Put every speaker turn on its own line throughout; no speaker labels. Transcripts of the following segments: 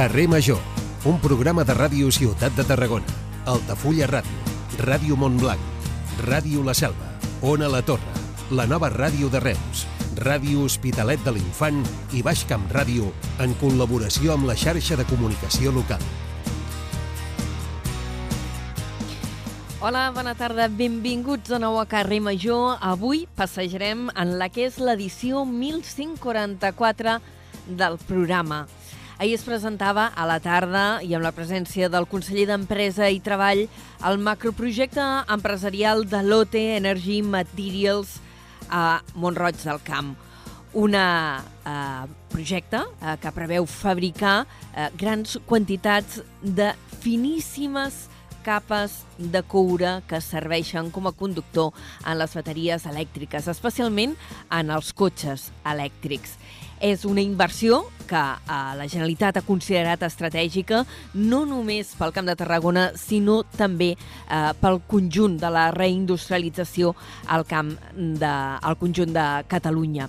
Carrer Major, un programa de ràdio Ciutat de Tarragona, Altafulla Ràdio, Ràdio Montblanc, Ràdio La Selva, Ona La Torre, la nova ràdio de Reus, Ràdio Hospitalet de l'Infant i Baix Camp Ràdio en col·laboració amb la xarxa de comunicació local.
Hola, bona tarda, benvinguts de nou a Carrer Major. Avui passejarem en la que és l'edició 1144 del programa. Ahir es presentava a la tarda i amb la presència del conseller d'Empresa i Treball el macroprojecte empresarial de Lotte Energy Materials a Montroig del Camp. Un eh, projecte eh, que preveu fabricar eh, grans quantitats de finíssimes capes de coure que serveixen com a conductor en les bateries elèctriques, especialment en els cotxes elèctrics. És una inversió que eh, la Generalitat ha considerat estratègica no només pel Camp de Tarragona, sinó també eh, pel conjunt de la reindustrialització al camp de, al conjunt de Catalunya.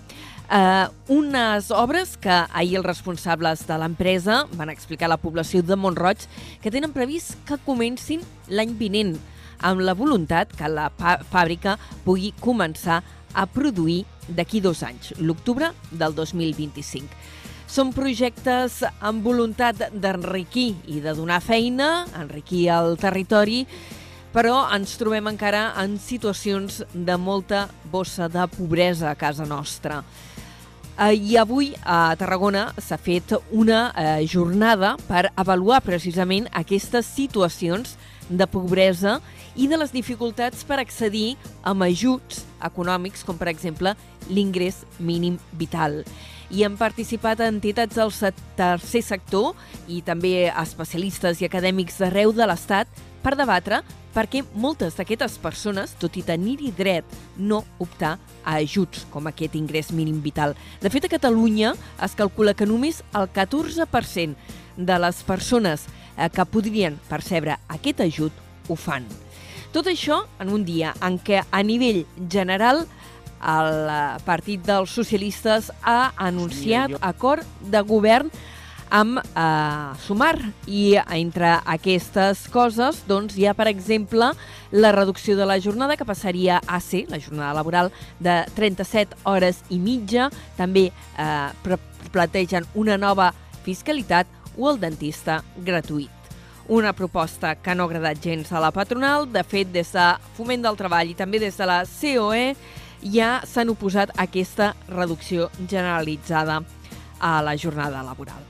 Eh, unes obres que ahir els responsables de l'empresa van explicar a la població de Montroig que tenen previst que comencin l'any vinent, amb la voluntat que la fàbrica pugui començar produir d'aquí dos anys, l'octubre del 2025. Són projectes amb voluntat d'enriquir i de donar feina, enriquir el territori, però ens trobem encara en situacions de molta bossa de pobresa a casa nostra. Eh, I avui a Tarragona s'ha fet una eh, jornada per avaluar precisament aquestes situacions de pobresa i de les dificultats per accedir a ajuts econòmics, com per exemple l'ingrés mínim vital. I han participat entitats del tercer sector i també especialistes i acadèmics d'arreu de l'Estat per debatre perquè moltes d'aquestes persones, tot i tenir-hi dret, no optar a ajuts com aquest ingrés mínim vital. De fet, a Catalunya es calcula que només el 14% de les persones que podrien percebre aquest ajut ho fan. Tot això en un dia en què a nivell general el eh, Partit dels Socialistes ha anunciat acord de govern amb eh, Sumar. I entre aquestes coses doncs, hi ha, per exemple, la reducció de la jornada que passaria a ser la jornada laboral de 37 hores i mitja, també eh, plantegen una nova fiscalitat o el dentista gratuït. Una proposta que no ha agradat gens a la patronal. De fet, des de Foment del Treball i també des de la COE ja s'han oposat a aquesta reducció generalitzada a la jornada laboral.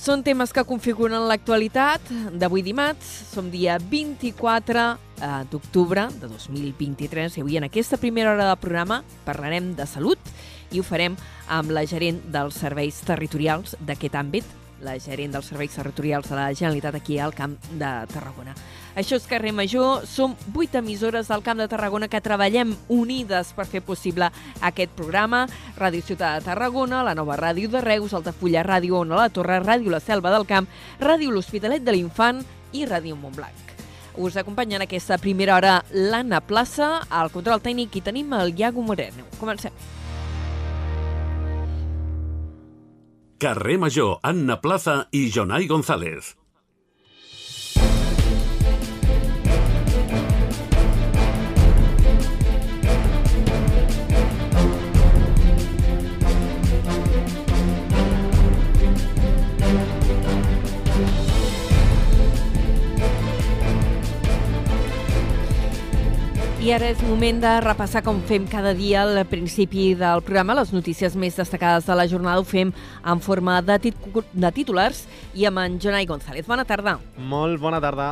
Són temes que configuren l'actualitat d'avui dimarts. Som dia 24 eh, d'octubre de 2023 i avui en aquesta primera hora del programa parlarem de salut i ho farem amb la gerent dels serveis territorials d'aquest àmbit, la gerent dels serveis territorials de la Generalitat aquí al Camp de Tarragona. Això és Carrer Major, som vuit emissores del Camp de Tarragona que treballem unides per fer possible aquest programa. Ràdio Ciutat de Tarragona, la nova ràdio de Reus, Altafulla Ràdio Ona la Torre, Ràdio La Selva del Camp, Ràdio L'Hospitalet de l'Infant i Ràdio Montblanc. Us acompanya en aquesta primera hora l'Anna Plaça, al control tècnic i tenim el Iago Moreno. Comencem.
Carrer Major, Anna Plaza i Jonai González.
I ara és moment de repassar com fem cada dia al principi del programa les notícies més destacades de la jornada. Ho fem en forma de, tit de titulars i amb en Jonai González. Bona tarda.
Molt bona tarda.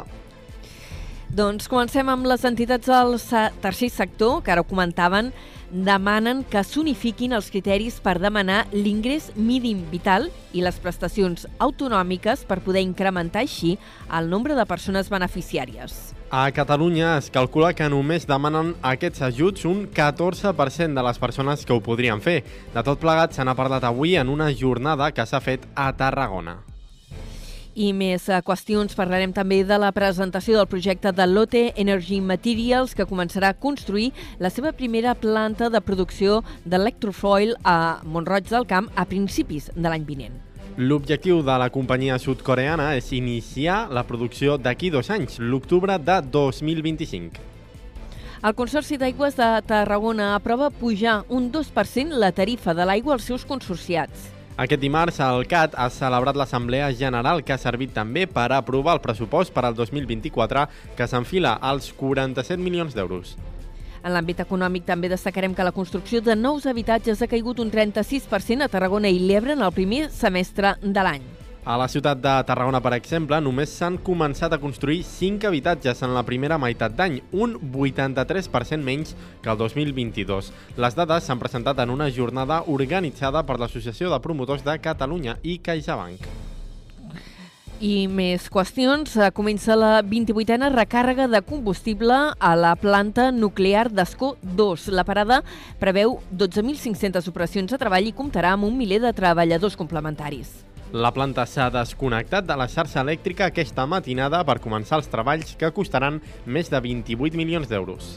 Doncs comencem amb les entitats del tercer sector, que ara ho comentaven, demanen que s'unifiquin els criteris per demanar l'ingrés mínim vital i les prestacions autonòmiques per poder incrementar així el nombre de persones beneficiàries.
A Catalunya es calcula que només demanen aquests ajuts un 14% de les persones que ho podrien fer. De tot plegat se n'ha parlat avui en una jornada que s'ha fet a Tarragona.
I més eh, qüestions, parlarem també de la presentació del projecte de Lotte Energy Materials, que començarà a construir la seva primera planta de producció d'electrofoil a Montroig del Camp a principis de l'any vinent.
L'objectiu de la companyia sud-coreana és iniciar la producció d'aquí dos anys, l'octubre de 2025.
El Consorci d'Aigües de Tarragona aprova pujar un 2% la tarifa de l'aigua als seus consorciats.
Aquest dimarts, el CAT ha celebrat l'Assemblea General que ha servit també per aprovar el pressupost per al 2024 que s'enfila als 47 milions d'euros.
En l'àmbit econòmic també destacarem que la construcció de nous habitatges ha caigut un 36% a Tarragona i l'Ebre en el primer semestre de l'any.
A la ciutat de Tarragona, per exemple, només s'han començat a construir 5 habitatges en la primera meitat d'any, un 83% menys que el 2022. Les dades s'han presentat en una jornada organitzada per l'Associació de Promotors de Catalunya i CaixaBank.
I més qüestions. Eh, Comença la 28a recàrrega de combustible a la planta nuclear d'Escó 2. La parada preveu 12.500 operacions de treball i comptarà amb un miler de treballadors complementaris.
La planta s'ha desconnectat de la xarxa elèctrica aquesta matinada per començar els treballs que costaran més de 28 milions d'euros.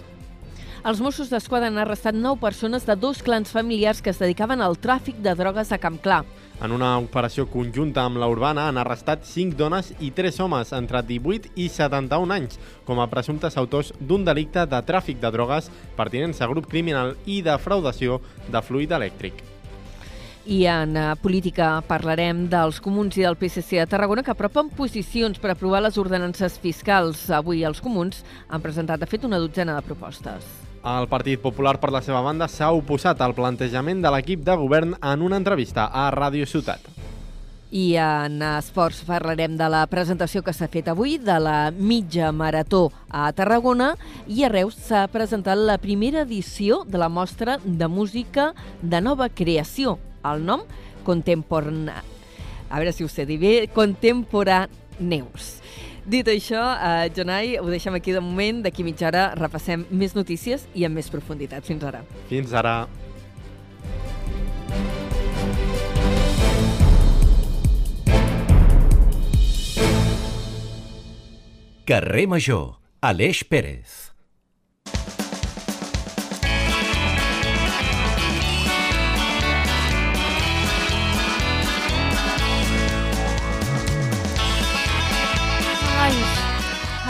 Els Mossos d'Esquadra han arrestat 9 persones de dos clans familiars que es dedicaven al tràfic de drogues a Camp Clar.
En una operació conjunta amb la Urbana han arrestat 5 dones i 3 homes entre 18 i 71 anys com a presumptes autors d'un delicte de tràfic de drogues, pertinents a grup criminal i defraudació de fluid elèctric.
I en eh, política parlarem dels comuns i del PSC a Tarragona que apropen posicions per aprovar les ordenances fiscals. Avui els comuns han presentat, de fet, una dotzena de propostes.
El Partit Popular, per la seva banda, s'ha oposat al plantejament de l'equip de govern en una entrevista a Ràdio Ciutat.
I en esports parlarem de la presentació que s'ha fet avui de la mitja marató a Tarragona i a Reus s'ha presentat la primera edició de la mostra de música de nova creació. El nom, Contemporana... A veure si ho sé dir bé, Contemporaneus. Dit això, eh, Jonai, ho deixem aquí de moment. D'aquí mitja hora repassem més notícies i amb més profunditat. Fins ara.
Fins ara.
Carrer Major, Aleix Pérez.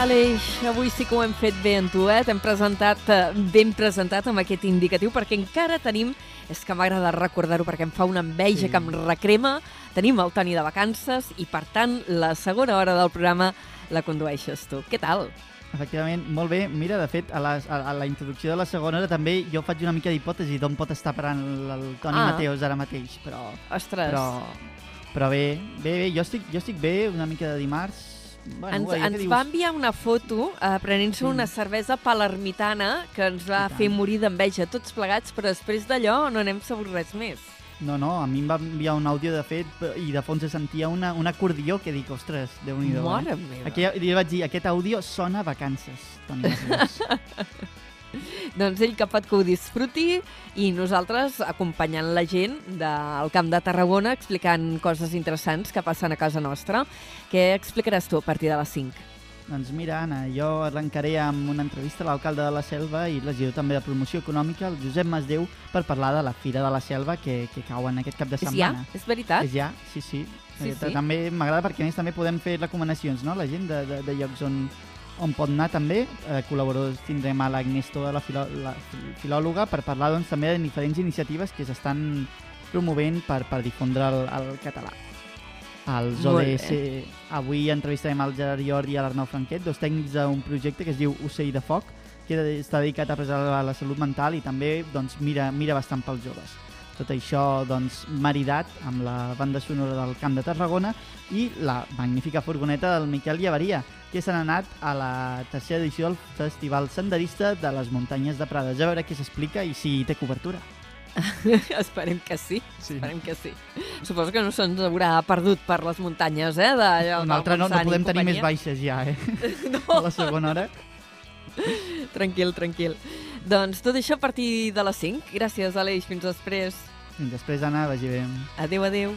Aleix, avui sí que ho hem fet bé amb tu, eh? T'hem presentat eh, ben presentat amb aquest indicatiu perquè encara tenim, és que m'agrada recordar-ho perquè em fa una enveja
Sí.
que em recrema, tenim el Toni de vacances i per tant la segona hora del programa la condueixes tu. Què tal?
Efectivament, molt bé. Mira, de fet, a, les, a, a la introducció de la segona hora també jo faig una mica d'hipòtesi d'on pot estar parant el, el Toni
Ah.
Mateos ara mateix, però,
Ostres,
però, però bé, bé, bé, jo estic, jo estic bé, una mica de dimarts. Bueno,
ens, ens
dius,
va enviar una foto eh, prenent-se
Mm.
una cervesa palermitana que ens va fer morir d'enveja tots plegats, però després d'allò no n'hem sabut res més.
No, no, a mi em va enviar un àudio, de fet, i de fons se sentia una, un acordió que dic, ostres, Déu-n'hi-do.
Mare
Eh?
meva.
Aquí, jo vaig dir, aquest àudio sona a vacances, Toni.
Doncs ell que pot que ho disfruti i nosaltres acompanyant la gent del Camp de Tarragona explicant coses interessants que passen a casa nostra. Què explicaràs tu a partir de les 5?
Doncs mira, Anna, jo arrencaré amb una entrevista a l'alcalde de la Selva i regidor també de promoció econòmica, el Josep Masdeu, per parlar de la Fira de la Selva que, que cau en aquest cap de
És ja?
setmana.
És veritat?
És ja, sí, sí.
Sí,
Eh,
sí.
També m'agrada perquè a més també podem fer recomanacions, no? La gent de, de, de llocs on, on pot anar també. Eh, col·laboradors tindrem a l'Agnès Toda, la, filò, la fi- filòloga, per parlar doncs, també de diferents iniciatives que s'estan promovent per, per difondre el, el català.
Molt
ODS, avui entrevistarem el Gerard Ior i l'Arnau Franquet, dos tècnics d'un projecte que es diu Ocell de Foc, que està dedicat a preservar la salut mental i també doncs, mira, mira bastant pels joves. Tot això doncs, maridat amb la banda sonora del Camp de Tarragona i la magnífica furgoneta del Miquel Llevaria, que s'han anat a la tercera edició del Festival Senderista de les Muntanyes de Prades. Ja veure què s'explica i si té cobertura.
Esperem que sí.
Sí.
Esperem que sí. Suposo que no se'ns haurà perdut per les muntanyes, eh? d'allò
Una
del
altra no, no podem tenir més baixes ja, eh?
No,
A la segona hora.
tranquil, tranquil. Doncs tot això a partir de les 5. Gràcies, Aleix. Fins després.
Fins després, Anna, vagi bé.
Adéu, adéu.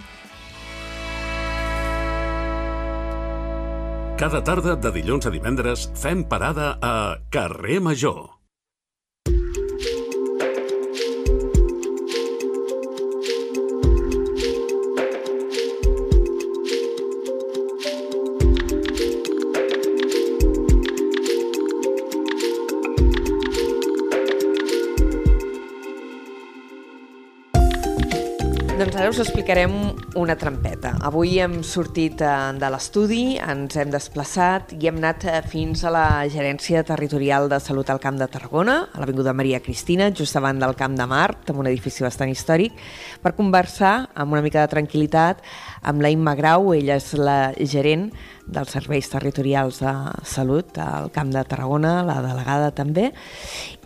Cada tarda de dilluns a divendres fem parada a Carrer Major.
Doncs ara us explicarem una trampeta. Avui hem sortit eh, de l'estudi, ens hem desplaçat i hem anat eh, fins a la Gerència Territorial de Salut al Camp de Tarragona, a l'Avinguda Maria Cristina, just davant del Camp de Mart, amb un edifici bastant històric, per conversar amb una mica de tranquil·litat amb la Imma Grau, ella és la gerent dels serveis territorials de salut al Camp de Tarragona, la delegada també,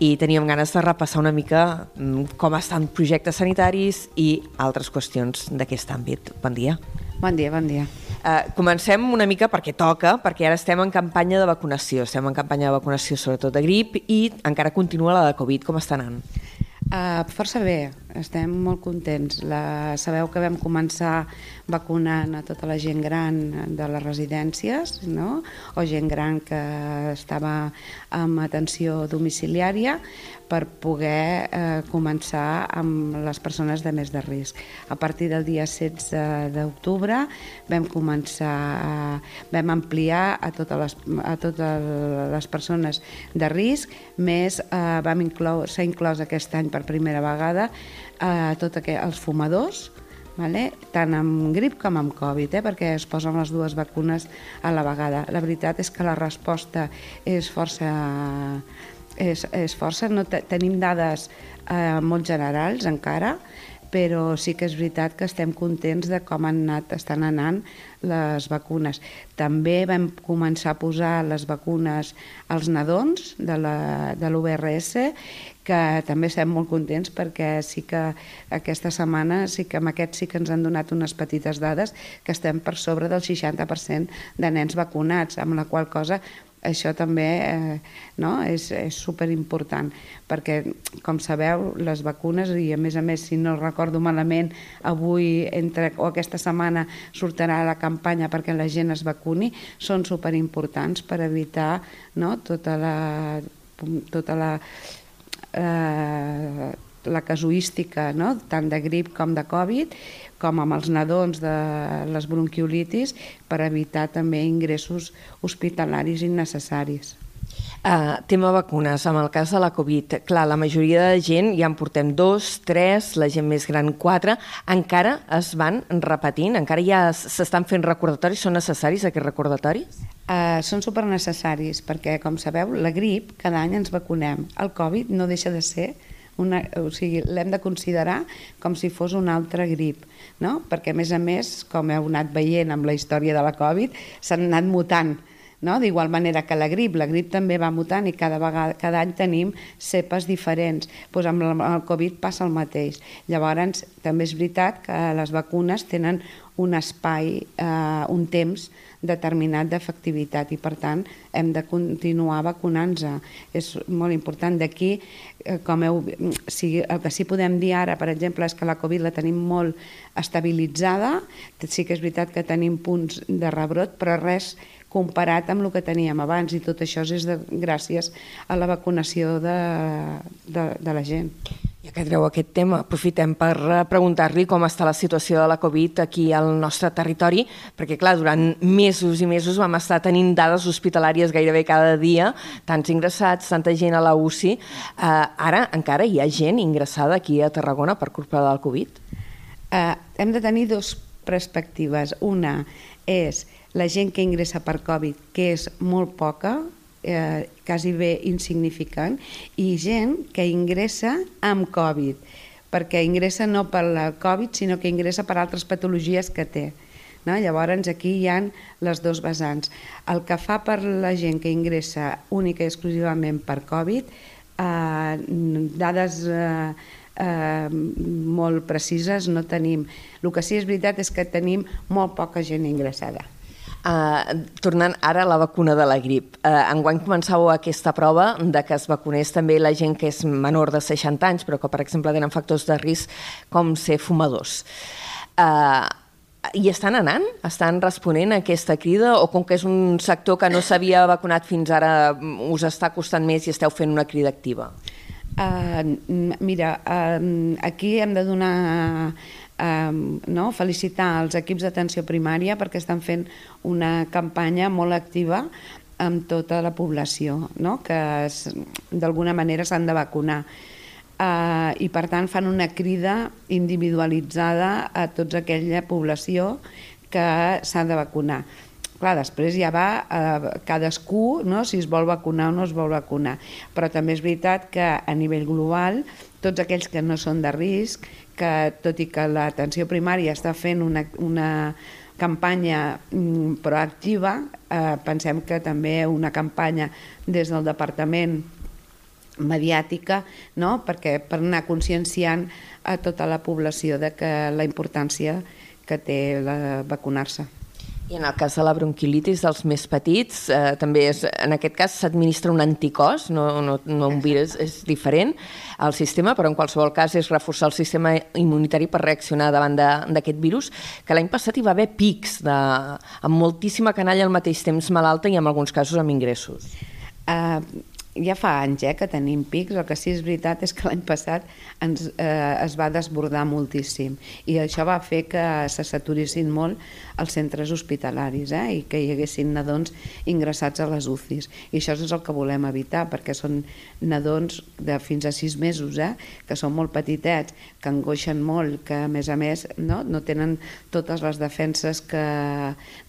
i teníem ganes de repassar una mica mm, com estan projectes sanitaris i altres qüestions d'aquest àmbit. Bon dia.
Bon dia, bon dia.
Uh, comencem una mica perquè toca, perquè ara estem en campanya de vacunació, estem en campanya de vacunació sobretot de grip i encara continua la de Covid. Com està anant?
Uh, força bé, estem molt contents. La, sabeu que vam començar vacunant a tota la gent gran de les residències, no? o gent gran que estava amb atenció domiciliària, per poder eh, començar amb les persones de més de risc. A partir del dia 16 d'octubre vam començar, eh, vam ampliar a totes les, a totes les persones de risc, més eh, vam s'ha inclòs aquest any per primera vegada eh, tots els fumadors, vale? tant amb grip com amb Covid, eh? perquè es posen les dues vacunes a la vegada. La veritat és que la resposta és força és, és força, no te, tenim dades eh, molt generals encara, però sí que és veritat que estem contents de com han anat, estan anant les vacunes. També vam començar a posar les vacunes als nadons de l'URS, que també estem molt contents perquè sí que aquesta setmana, sí que amb aquest sí que ens han donat unes petites dades que estem per sobre del 60% de nens vacunats, amb la qual cosa això també eh, no? és, és superimportant perquè, com sabeu, les vacunes i a més a més, si no recordo malament avui entre, o aquesta setmana sortirà la campanya perquè la gent es vacuni, són superimportants per evitar no? tota la tota la eh, la casuística no? tant de grip com de Covid com amb els nadons de les bronquiolitis per evitar també ingressos hospitalaris innecessaris.
Uh, tema vacunes, amb el cas de la Covid, clar, la majoria de gent ja en portem dos, tres, la gent més gran quatre, encara es van repetint, encara ja s'estan fent recordatoris, són necessaris aquests recordatoris?
Uh, són supernecessaris perquè, com sabeu, la grip cada any ens vacunem. El Covid no deixa de ser una, o sigui, l'hem de considerar com si fos una altra grip, no? perquè a més a més, com heu anat veient amb la història de la Covid, s'han anat mutant, no? d'igual manera que la grip, la grip també va mutant i cada, vegada, cada any tenim cepes diferents, doncs amb el Covid passa el mateix. Llavors, també és veritat que les vacunes tenen un espai, eh, un temps determinat d'efectivitat i per tant hem de continuar vacunant-nos. És molt important. D'aquí, eh, com heu, si, el que sí podem dir ara, per exemple, és que la Covid la tenim molt estabilitzada, sí que és veritat que tenim punts de rebrot, però res comparat amb el que teníem abans i tot això és de, gràcies a la vacunació de, de, de la gent.
Ja que treu aquest tema, aprofitem per eh, preguntar-li com està la situació de la Covid aquí al nostre territori, perquè clar, durant mesos i mesos vam estar tenint dades hospitalàries gairebé cada dia, tants ingressats, tanta gent a la UCI. Eh, ara encara hi ha gent ingressada aquí a Tarragona per culpa del Covid?
Eh, hem de tenir dues perspectives. Una és la gent que ingressa per Covid, que és molt poca, eh, quasi bé insignificant, i gent que ingressa amb Covid, perquè ingressa no per la Covid, sinó que ingressa per altres patologies que té. No? Llavors aquí hi han les dos vessants. El que fa per la gent que ingressa única i exclusivament per Covid, eh, dades eh, eh, molt precises no tenim. El que sí és veritat és que tenim molt poca gent ingressada.
Uh, tornant ara a la vacuna de la grip. Uh, enguany començàveu aquesta prova de que es vacunés també la gent que és menor de 60 anys, però que, per exemple, tenen factors de risc com ser fumadors. Uh, i estan anant? Estan responent a aquesta crida? O com que és un sector que no s'havia vacunat fins ara, us està costant més i esteu fent una crida activa?
Uh, mira, uh, aquí hem de donar eh, no? felicitar els equips d'atenció primària perquè estan fent una campanya molt activa amb tota la població, no? que d'alguna manera s'han de vacunar. eh, i per tant fan una crida individualitzada a tota aquella població que s'ha de vacunar. Clar, després ja va eh, cadascú no, si es vol vacunar o no es vol vacunar. Però també és veritat que a nivell global, tots aquells que no són de risc, que tot i que l'atenció primària està fent una, una campanya mm, proactiva, eh, pensem que també una campanya des del departament mediàtica, no? perquè per anar conscienciant a tota la població de que la importància que té vacunar-se.
I en el cas de la bronquilitis dels més petits, eh, també és, en aquest cas s'administra un anticòs, no, no, no un virus, és diferent al sistema, però en qualsevol cas és reforçar el sistema immunitari per reaccionar davant d'aquest virus, que l'any passat hi va haver pics de, amb moltíssima canalla al mateix temps malalta i en alguns casos amb ingressos.
Uh, ja fa anys eh, que tenim pics, el que sí és veritat és que l'any passat ens, eh, es va desbordar moltíssim i això va fer que se saturissin molt els centres hospitalaris eh, i que hi haguessin nadons ingressats a les UCIs i això és el que volem evitar perquè són nadons de fins a sis mesos eh, que són molt petitets, que angoixen molt, que a més a més no, no tenen totes les defenses que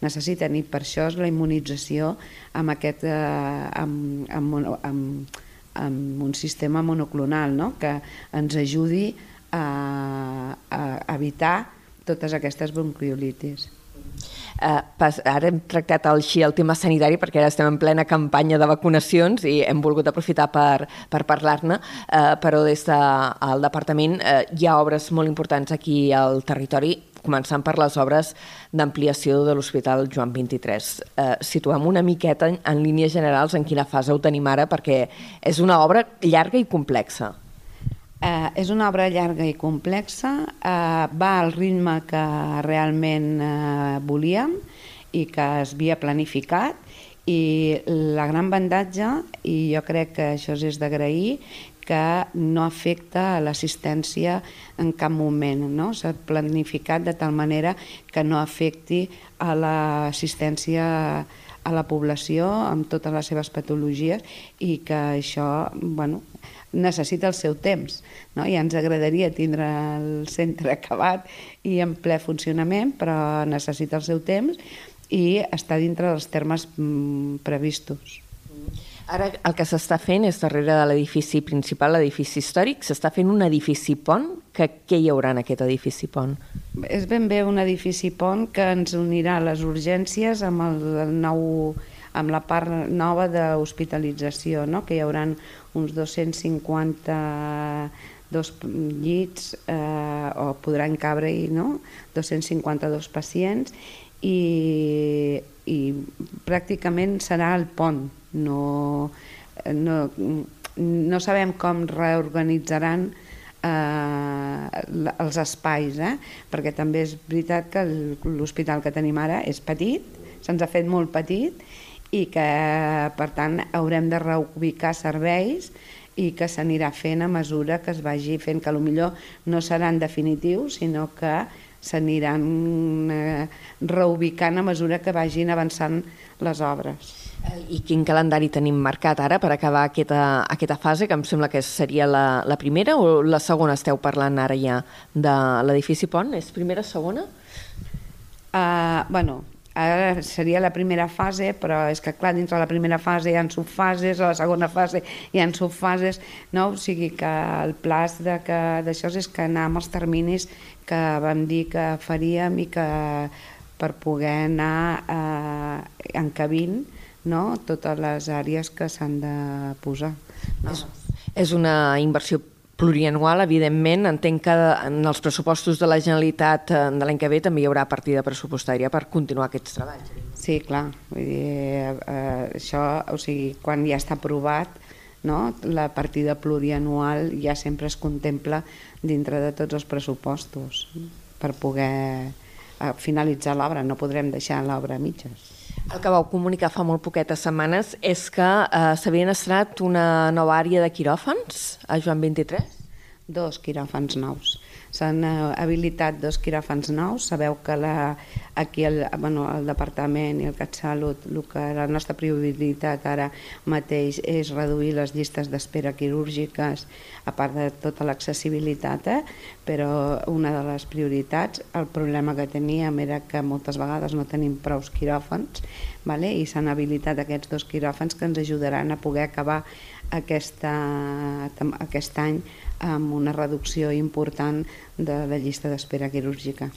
necessiten i per això és la immunització amb, aquest, eh, amb, amb, amb, amb un sistema monoclonal no? que ens ajudi a, a evitar totes aquestes bronquiolitis.
Uh, ara hem tractat així el tema sanitari perquè ara estem en plena campanya de vacunacions i hem volgut aprofitar per, per parlar-ne, uh, però des del de, departament uh, hi ha obres molt importants aquí al territori començant per les obres d'ampliació de l'Hospital Joan 23. Eh, situem una miqueta en, en línies generals en quina fase ho tenim ara, perquè és una obra llarga i complexa.
Eh, és una obra llarga i complexa, eh, va al ritme que realment eh, volíem i que es havia planificat i la gran avantatge, i jo crec que això és d'agrair, que no afecta l'assistència en cap moment. No? S'ha planificat de tal manera que no afecti a l'assistència a la població amb totes les seves patologies i que això bueno, necessita el seu temps. No? I ens agradaria tindre el centre acabat i en ple funcionament, però necessita el seu temps i està dintre dels termes mm, previstos.
Ara el que s'està fent és darrere de l'edifici principal, l'edifici històric, s'està fent un edifici pont. Que, què hi haurà en aquest edifici pont?
És ben bé un edifici pont que ens unirà les urgències amb, el nou, amb la part nova d'hospitalització, no? que hi haurà uns 250 dos llits eh, o podran cabre-hi no? 252 pacients i, i pràcticament serà el pont no, no, no sabem com reorganitzaran eh, els espais, eh? perquè també és veritat que l'hospital que tenim ara és petit, se'ns ha fet molt petit i que per tant haurem de reubicar serveis i que s'anirà fent a mesura que es vagi fent, que millor no seran definitius, sinó que s'aniran eh, reubicant a mesura que vagin avançant les obres.
I quin calendari tenim marcat ara per acabar aquesta, aquesta fase, que em sembla que seria la, la primera o la segona esteu parlant ara ja de l'edifici Pont? És primera, segona?
Uh, bueno, ara seria la primera fase, però és que clar, dintre de la primera fase hi ha subfases, a la segona fase hi ha subfases, no? o sigui que el pla d'això és que anar amb els terminis que vam dir que faríem i que per poder anar eh, encabint no? totes les àrees que s'han de posar. No?
És, és una inversió plurianual, evidentment. Entenc que en els pressupostos de la Generalitat eh, de l'any que ve també hi haurà partida pressupostària per continuar aquests treballs.
Sí, clar. Vull dir, eh, eh, això, o sigui, quan ja està aprovat, no? la partida plurianual ja sempre es contempla dintre de tots els pressupostos per poder eh, finalitzar l'obra, no podrem deixar l'obra a mitges.
El que vau comunicar fa molt poquetes setmanes és que eh, s'havien estrenat una nova àrea de quiròfans a Joan 23?
Dos quiròfans nous. S'han eh, habilitat dos quiròfans nous. Sabeu que la, aquí el, bueno, el departament i el CatSalut, el que la nostra prioritat ara mateix és reduir les llistes d'espera quirúrgiques, a part de tota l'accessibilitat, eh? però una de les prioritats, el problema que teníem era que moltes vegades no tenim prous quiròfans, vale? i s'han habilitat aquests dos quiròfans que ens ajudaran a poder acabar aquesta, aquest any amb una reducció important de la llista d'espera quirúrgica.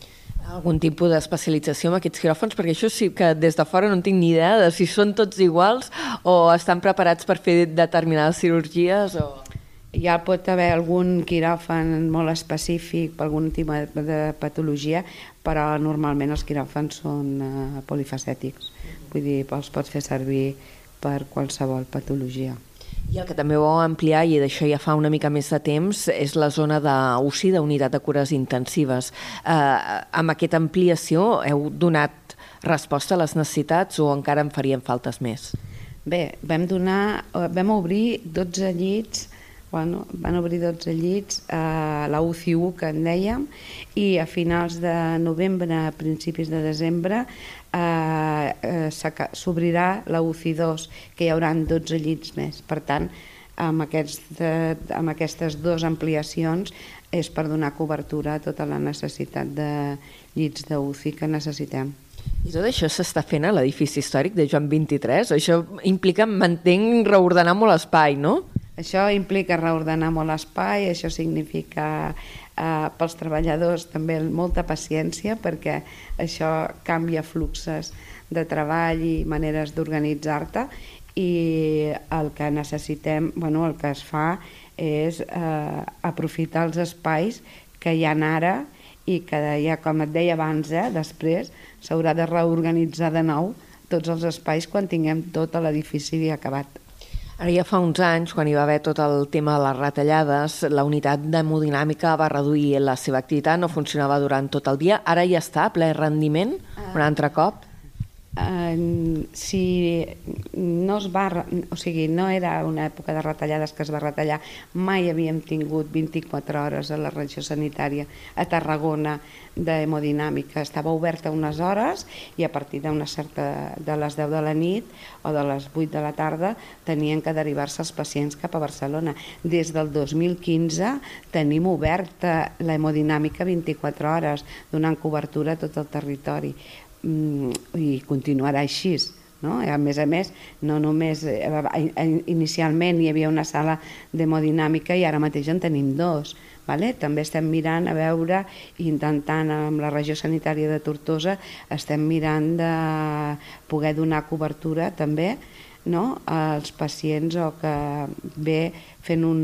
Algun tipus d'especialització amb aquests quiròfans? Perquè això sí que des de fora no tinc ni idea de si són tots iguals o estan preparats per fer determinades cirurgies o...
Ja pot haver algun quiròfan molt específic per algun tipus de patologia, però normalment els quiròfans són uh, polifacètics, vull dir, els pots fer servir per qualsevol patologia.
I el que també vau ampliar, i d'això ja fa una mica més de temps, és la zona d'UCI, d'unitat de cures intensives. Eh, amb aquesta ampliació heu donat resposta a les necessitats o encara en farien faltes més?
Bé, vam, donar, vam obrir 12 llits bueno, van obrir 12 llits a la UCI1 que en dèiem i a finals de novembre, a principis de desembre eh, eh, s'obrirà la UCI2 que hi haurà 12 llits més. Per tant, amb, aquests, de, amb aquestes dues ampliacions és per donar cobertura a tota la necessitat de llits d'UCI que necessitem.
I tot això s'està fent a l'edifici històric de Joan 23? Això implica, m'entenc, reordenar molt l'espai, no?
Això implica reordenar molt l'espai, això significa eh, pels treballadors també molta paciència perquè això canvia fluxes de treball i maneres d'organitzar-te i el que necessitem, bueno, el que es fa és eh, aprofitar els espais que hi ha ara i que ja, com et deia abans, eh, després s'haurà de reorganitzar de nou tots els espais quan tinguem tot l'edifici acabat.
Ara ja fa uns anys, quan hi va haver tot el tema de les retallades, la unitat d'hemodinàmica va reduir la seva activitat, no funcionava durant tot el dia. Ara ja està, ple rendiment, un altre cop?
Uh, si no es va, o sigui, no era una època de retallades que es va retallar, mai havíem tingut 24 hores a la regió sanitària a Tarragona d'hemodinàmica, estava oberta unes hores i a partir d'una certa de les 10 de la nit o de les 8 de la tarda tenien que derivar-se els pacients cap a Barcelona. Des del 2015 tenim oberta la hemodinàmica 24 hores, donant cobertura a tot el territori i continuarà així. No? A més a més, no només eh, inicialment hi havia una sala d'hemodinàmica i ara mateix en tenim dos. Vale? També estem mirant a veure, intentant amb la regió sanitària de Tortosa, estem mirant de poder donar cobertura també no? als pacients o que ve fent un,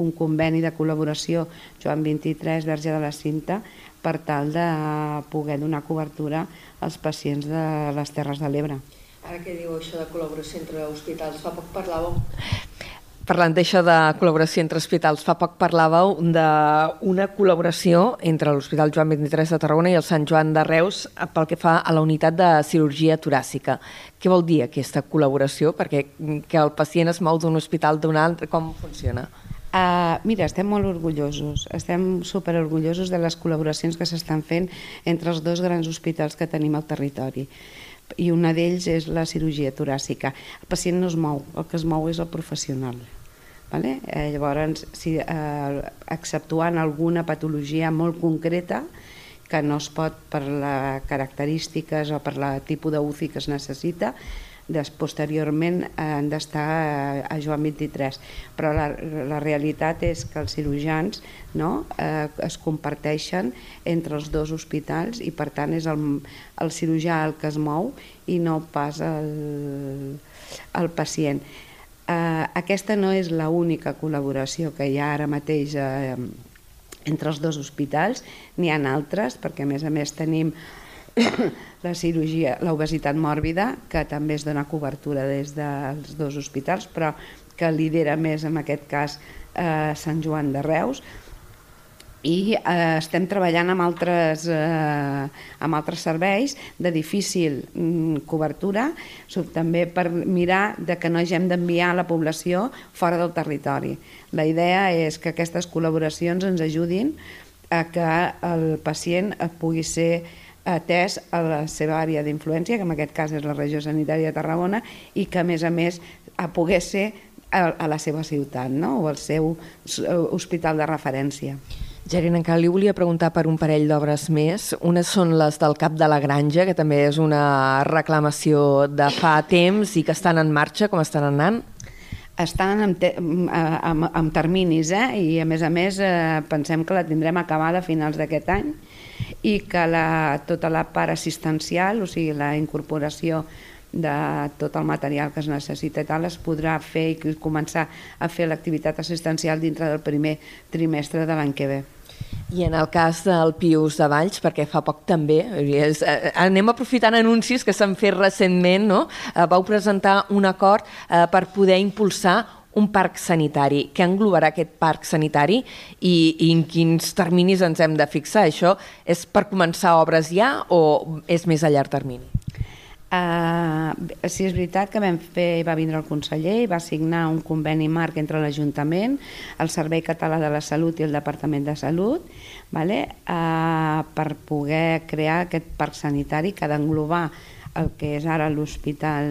un conveni de col·laboració Joan 23, Verge de la Cinta, per tal de poder donar cobertura als pacients de les Terres de l'Ebre.
Ara què diu això de col·laboració entre hospitals? Fa poc parlàveu Parlant d'això de col·laboració entre hospitals, fa poc parlàveu d'una col·laboració entre l'Hospital Joan 23 de Tarragona i el Sant Joan de Reus pel que fa a la unitat de cirurgia toràcica. Què vol dir aquesta col·laboració? Perquè que el pacient es mou d'un hospital d'un altre, com funciona?
Uh, mira, estem molt orgullosos, estem super orgullosos de les col·laboracions que s'estan fent entre els dos grans hospitals que tenim al territori i una d'ells és la cirurgia toràcica. El pacient no es mou, el que es mou és el professional. Vale? Eh, llavors, si, eh, exceptuant alguna patologia molt concreta, que no es pot per les característiques o per la tipus d'UCI que es necessita, des, posteriorment han d'estar a, a Joan 23. Però la, la realitat és que els cirurgians no, eh, es comparteixen entre els dos hospitals i per tant és el, el cirurgià el que es mou i no pas el, el pacient. Eh, aquesta no és l'única col·laboració que hi ha ara mateix eh, entre els dos hospitals, n'hi ha altres, perquè a més a més tenim la cirurgia, l'obesitat mòrbida, que també es dona cobertura des dels dos hospitals, però que lidera més en aquest cas eh, Sant Joan de Reus, i eh, estem treballant amb altres, eh, amb altres serveis de difícil mm, cobertura, també per mirar de que no hagem d'enviar la població fora del territori. La idea és que aquestes col·laboracions ens ajudin a que el pacient pugui ser atès a la seva àrea d'influència, que en aquest cas és la regió sanitària de Tarragona, i que a més a més a poder ser a, a la seva ciutat no? o al seu hospital de referència.
Gerina, encara li volia preguntar per un parell d'obres més. Unes són les del Cap de la Granja, que també és una reclamació de fa temps i que estan en marxa, com estan anant?
Estan amb, te amb, amb terminis, eh? i a més a més eh, pensem que la tindrem acabada a finals d'aquest any i que la, tota la part assistencial, o sigui, la incorporació de tot el material que es necessita i tal, es podrà fer i començar a fer l'activitat assistencial dintre del primer trimestre de l'any que ve.
I en el cas del Pius de Valls, perquè fa poc també, és, eh, anem aprofitant anuncis que s'han fet recentment, no? Eh, vau presentar un acord eh, per poder impulsar un parc sanitari. Què englobarà aquest parc sanitari i, i en quins terminis ens hem de fixar? Això és per començar obres ja o és més a llarg termini?
Uh, sí, és veritat que vam fer, va vindre el conseller i va signar un conveni marc entre l'Ajuntament, el Servei Català de la Salut i el Departament de Salut vale? uh, per poder crear aquest parc sanitari que ha d'englobar el que és ara l'Hospital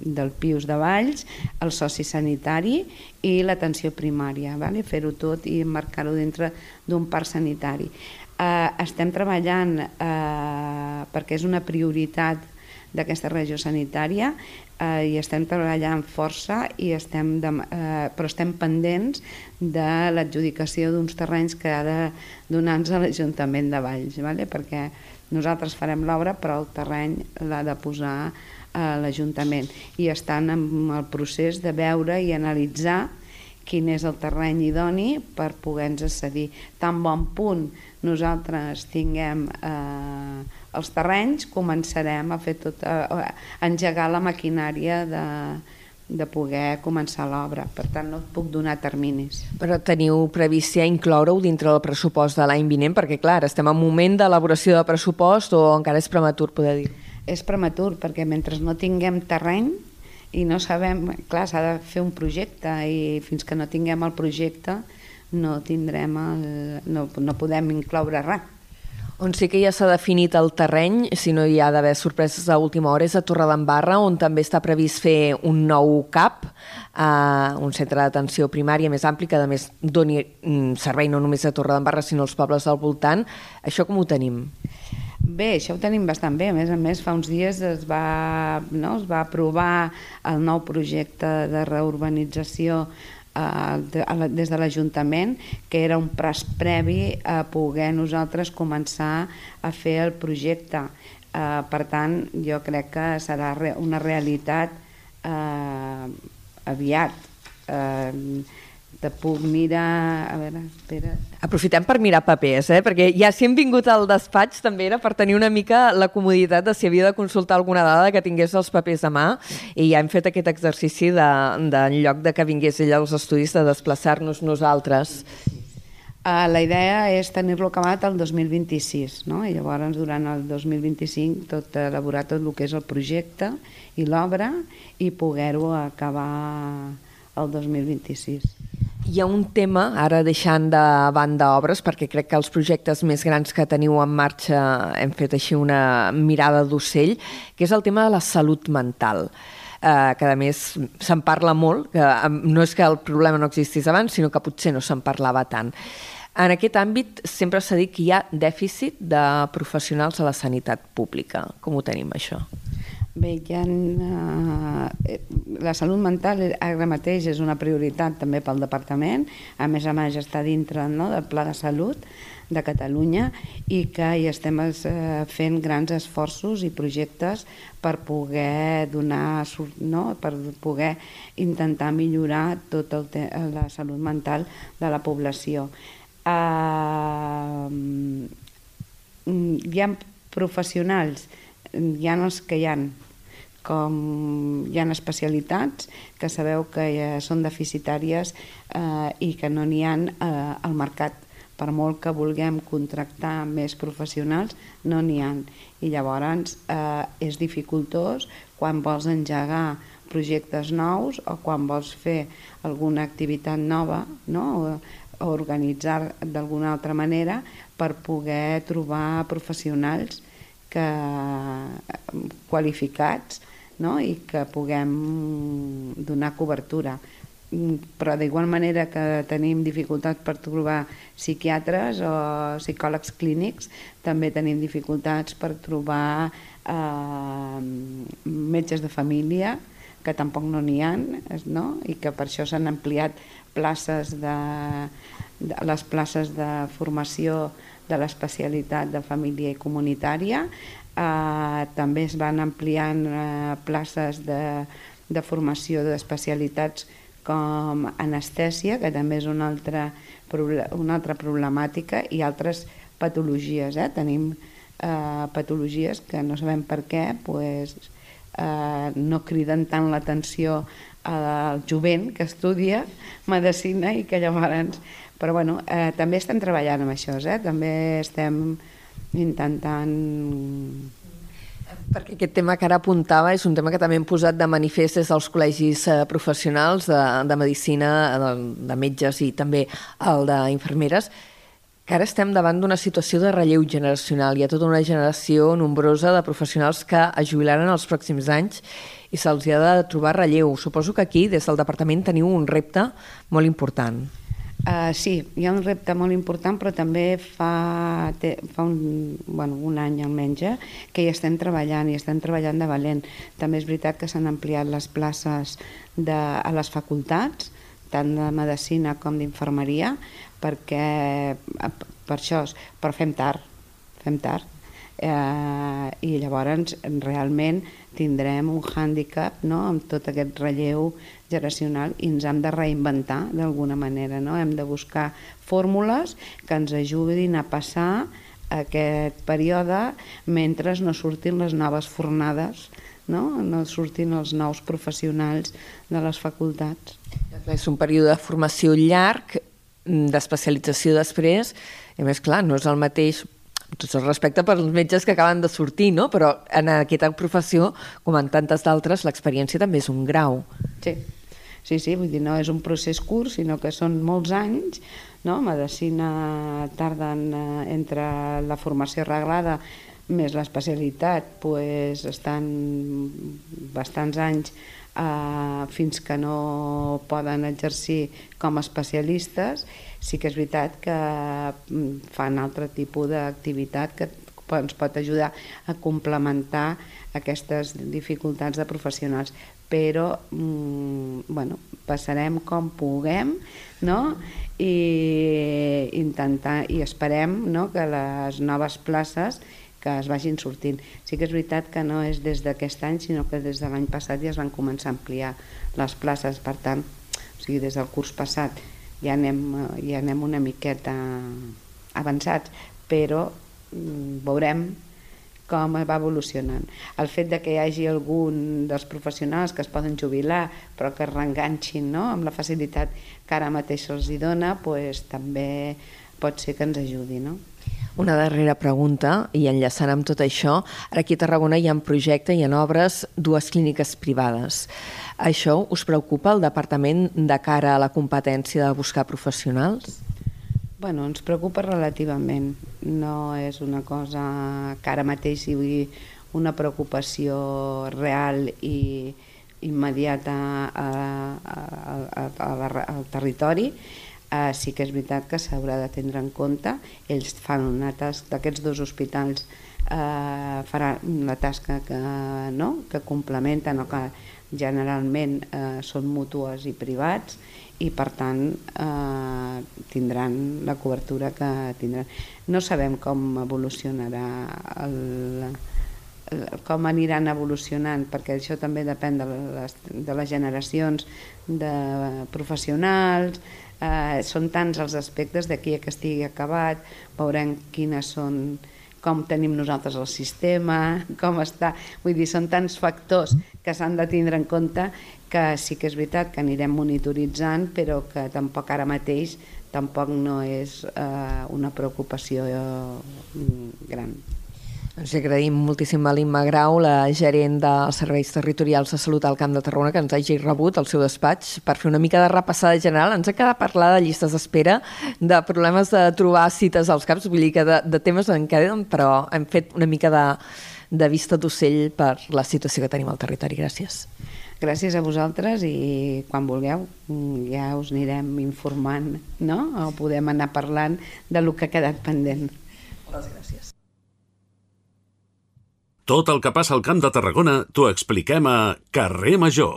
del Pius de Valls, el soci sanitari i l'atenció primària, vale? fer-ho tot i emmarcar-ho dintre d'un parc sanitari. Eh, estem treballant eh, perquè és una prioritat d'aquesta regió sanitària eh, i estem treballant força i estem de, eh, però estem pendents de l'adjudicació d'uns terrenys que ha de donar-nos a l'Ajuntament de Valls, vale? perquè nosaltres farem l'obra però el terreny l'ha de posar a l'Ajuntament i estan en el procés de veure i analitzar quin és el terreny idoni per poder-nos accedir. Tan bon punt nosaltres tinguem eh, els terrenys, començarem a fer tot, a, a engegar la maquinària de, de poder començar l'obra. Per tant, no et puc donar terminis.
Però teniu previst ja incloure-ho dintre del pressupost de l'any vinent? Perquè, clar, estem en moment d'elaboració de pressupost o encara és prematur poder dir?
És prematur, perquè mentre no tinguem terreny i no sabem... Clar, s'ha de fer un projecte i fins que no tinguem el projecte no tindrem el, no, no podem incloure res.
On sí que ja s'ha definit el terreny, si no hi ha d'haver sorpreses a última hora, és a Torredembarra, on també està previst fer un nou CAP, eh, un centre d'atenció primària més ampli, que a més doni mm, servei no només a Torredembarra, sinó als pobles del voltant. Això com ho tenim?
Bé, això ho tenim bastant bé. A més a més, fa uns dies es va, no, es va aprovar el nou projecte de reurbanització des de l'Ajuntament, que era un pres previ a poder nosaltres començar a fer el projecte. Eh, per tant, jo crec que serà una realitat eh, aviat. Eh, te puc mirar... A veure, espera...
Aprofitem per mirar papers, eh? perquè ja si hem vingut al despatx també era per tenir una mica la comoditat de si havia de consultar alguna dada que tingués els papers a mà i ja hem fet aquest exercici de, de en lloc de que vingués ella als estudis de desplaçar-nos nosaltres.
Uh, la idea és tenir-lo acabat el 2026, no? i llavors durant el 2025 tot elaborar tot el que és el projecte i l'obra i poder-ho acabar el 2026.
Hi ha un tema, ara deixant de banda obres, perquè crec que els projectes més grans que teniu en marxa hem fet així una mirada d'ocell, que és el tema de la salut mental eh, que a més se'n parla molt, que no és que el problema no existís abans, sinó que potser no se'n parlava tant. En aquest àmbit sempre s'ha dit que hi ha dèficit de professionals a la sanitat pública. Com ho tenim, això?
Bé, ha, eh, la salut mental ara mateix és una prioritat també pel departament, a més a més està dintre no, del Pla de Salut de Catalunya i que hi estem eh, fent grans esforços i projectes per poder donar no, per poder intentar millorar tota la salut mental de la població. Uh, hi ha professionals hi ha els que hi han com hi ha especialitats que sabeu que ja són deficitàries eh, i que no n'hi ha eh, al mercat per molt que vulguem contractar més professionals, no n'hi ha. I llavors eh, és dificultós quan vols engegar projectes nous o quan vols fer alguna activitat nova, no? organitzar d'alguna altra manera per poder trobar professionals que qualificats no? i que puguem donar cobertura però d'igual manera que tenim dificultats per trobar psiquiatres o psicòlegs clínics, també tenim dificultats per trobar eh, metges de família, que tampoc no n'hi ha, no? i que per això s'han ampliat places de, de, les places de formació de l'especialitat de família i comunitària. Eh, també es van ampliant eh, places de, de formació d'especialitats com anestèsia, que també és una altra, una altra problemàtica, i altres patologies. Eh? Tenim eh, patologies que no sabem per què pues, eh, no criden tant l'atenció al jovent que estudia medicina i que llavors... Però bueno, eh, també estem treballant amb això, eh? també estem intentant
perquè aquest tema que ara apuntava és un tema que també hem posat de manifest des dels col·legis eh, professionals de, de medicina, de, de metges i també el d'infermeres, que ara estem davant d'una situació de relleu generacional. Hi ha tota una generació nombrosa de professionals que es jubilaran els pròxims anys i se'ls ha de trobar relleu. Suposo que aquí, des del departament, teniu un repte molt important.
Uh, sí, hi ha un repte molt important, però també fa, té, fa un, bueno, un any almenys eh, que hi estem treballant, i estem treballant de valent. També és veritat que s'han ampliat les places de, a les facultats, tant de medicina com d'infermeria, perquè per això, però fem tard, fem tard. Eh, I llavors realment tindrem un hàndicap no? amb tot aquest relleu generacional i ens hem de reinventar d'alguna manera, no? hem de buscar fórmules que ens ajudin a passar aquest període mentre no surtin les noves fornades, no, no surtin els nous professionals de les facultats.
És un període de formació llarg, d'especialització després, i més clar, no és el mateix tot el respecte per als metges que acaben de sortir, no? però en aquesta professió, com en tantes d'altres, l'experiència també és un grau.
Sí, Sí, sí, vull dir, no és un procés curt, sinó que són molts anys, no? Medicina tarden eh, entre la formació reglada més l'especialitat, pues, estan bastants anys eh, fins que no poden exercir com a especialistes. Sí que és veritat que mm, fan altre tipus d'activitat que ens pot ajudar a complementar aquestes dificultats de professionals però mm, bueno, passarem com puguem no? i intentar i esperem no? que les noves places que es vagin sortint. Sí que és veritat que no és des d'aquest any, sinó que des de l'any passat ja es van començar a ampliar les places, per tant, o sigui, des del curs passat ja anem, ja anem una miqueta avançats, però mm, veurem com va evolucionant. El fet de que hi hagi algun dels professionals que es poden jubilar però que es reenganxin no? amb la facilitat que ara mateix se'ls dona, pues, també pot ser que ens ajudi. No?
Una darrera pregunta, i enllaçant amb tot això, ara aquí a Tarragona hi ha en projecte, i en obres, dues clíniques privades. Això us preocupa el departament de cara a la competència de buscar professionals?
Bueno, ens preocupa relativament. No és una cosa que ara mateix sigui una preocupació real i immediata a, a, a, a la, al territori. Uh, sí que és veritat que s'haurà de tindre en compte. Ells fan una tasca, d'aquests dos hospitals uh, faran la tasca que, no? que complementen o que generalment uh, són mútues i privats i per tant eh, tindran la cobertura que tindran. No sabem com evolucionarà el, com aniran evolucionant, perquè això també depèn de les, de les generacions de professionals, eh, són tants els aspectes d'aquí a que estigui acabat, veurem quines són com tenim nosaltres el sistema, com està... Vull dir, són tants factors que s'han de tindre en compte que sí que és veritat que anirem monitoritzant, però que tampoc ara mateix tampoc no és eh, una preocupació eh, gran.
Ens agraïm moltíssim a l'Imma Grau, la gerent dels Serveis Territorials de Salut al Camp de Tarragona, que ens hagi rebut al seu despatx per fer una mica de repassada general. Ens ha quedat parlar de llistes d'espera, de problemes de trobar cites als CAPs, vull dir que de, de temes en queden, però hem fet una mica de, de vista d'ocell per la situació que tenim al territori. Gràcies.
Gràcies a vosaltres i quan vulgueu ja us anirem informant, no? O podem anar parlant de lo que ha quedat pendent.
Moltes gràcies.
Tot el que passa al Camp de Tarragona t'ho expliquem a Carrer Major.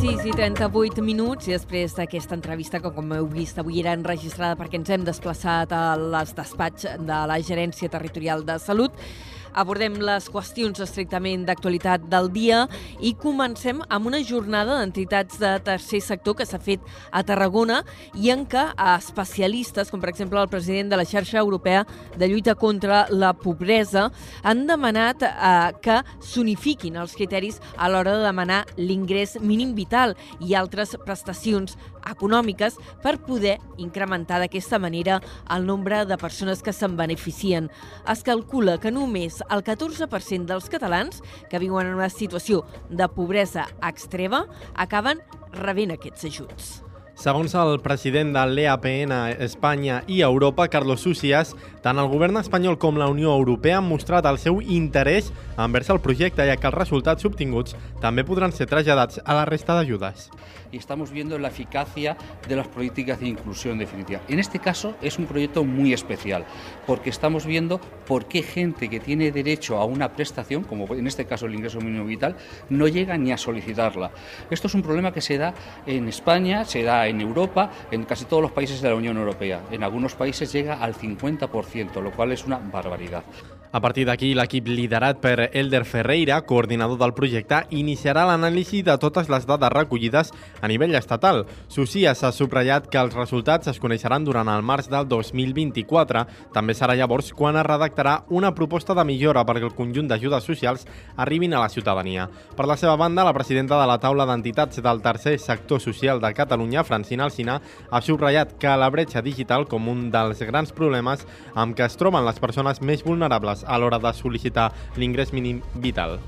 6 i 38 minuts i després d'aquesta entrevista que com heu vist avui era enregistrada perquè ens hem desplaçat a les despatx de la Gerència Territorial de Salut abordem les qüestions estrictament d'actualitat del dia i comencem amb una jornada d'entitats de tercer sector que s'ha fet a Tarragona i en què especialistes, com per exemple el president de la xarxa europea de lluita contra la pobresa, han demanat eh, que s'unifiquin els criteris a l'hora de demanar l'ingrés mínim vital i altres prestacions econòmiques per poder incrementar d'aquesta manera el nombre de persones que se'n beneficien. Es calcula que només el 14% dels catalans que viuen en una situació de pobresa extrema acaben rebent aquests ajuts.
Segons el president de l'EAPN Espanya i Europa, Carlos Sucias, tant el govern espanyol com la Unió Europea han mostrat el seu interès envers el projecte, ja que els resultats obtinguts també podran ser traslladats a la resta d'ajudes.
y estamos viendo la eficacia de las políticas de inclusión definitiva. En este caso es un proyecto muy especial porque estamos viendo por qué gente que tiene derecho a una prestación, como en este caso el ingreso mínimo vital, no llega ni a solicitarla. Esto es un problema que se da en España, se da en Europa, en casi todos los países de la Unión Europea. En algunos países llega al 50%, lo cual es una barbaridad.
A partir d'aquí, l'equip liderat per Elder Ferreira, coordinador del projecte, iniciarà l'anàlisi de totes les dades recollides a nivell estatal. Socias ha subratllat que els resultats es coneixeran durant el març del 2024. També serà llavors quan es redactarà una proposta de millora perquè el conjunt d'ajudes socials arribin a la ciutadania. Per la seva banda, la presidenta de la taula d'entitats del tercer sector social de Catalunya, Francina Alcina, ha subratllat que la bretxa digital com un dels grans problemes amb què es troben les persones més vulnerables a l'hora de sol·licitar l'ingrés mínim vital.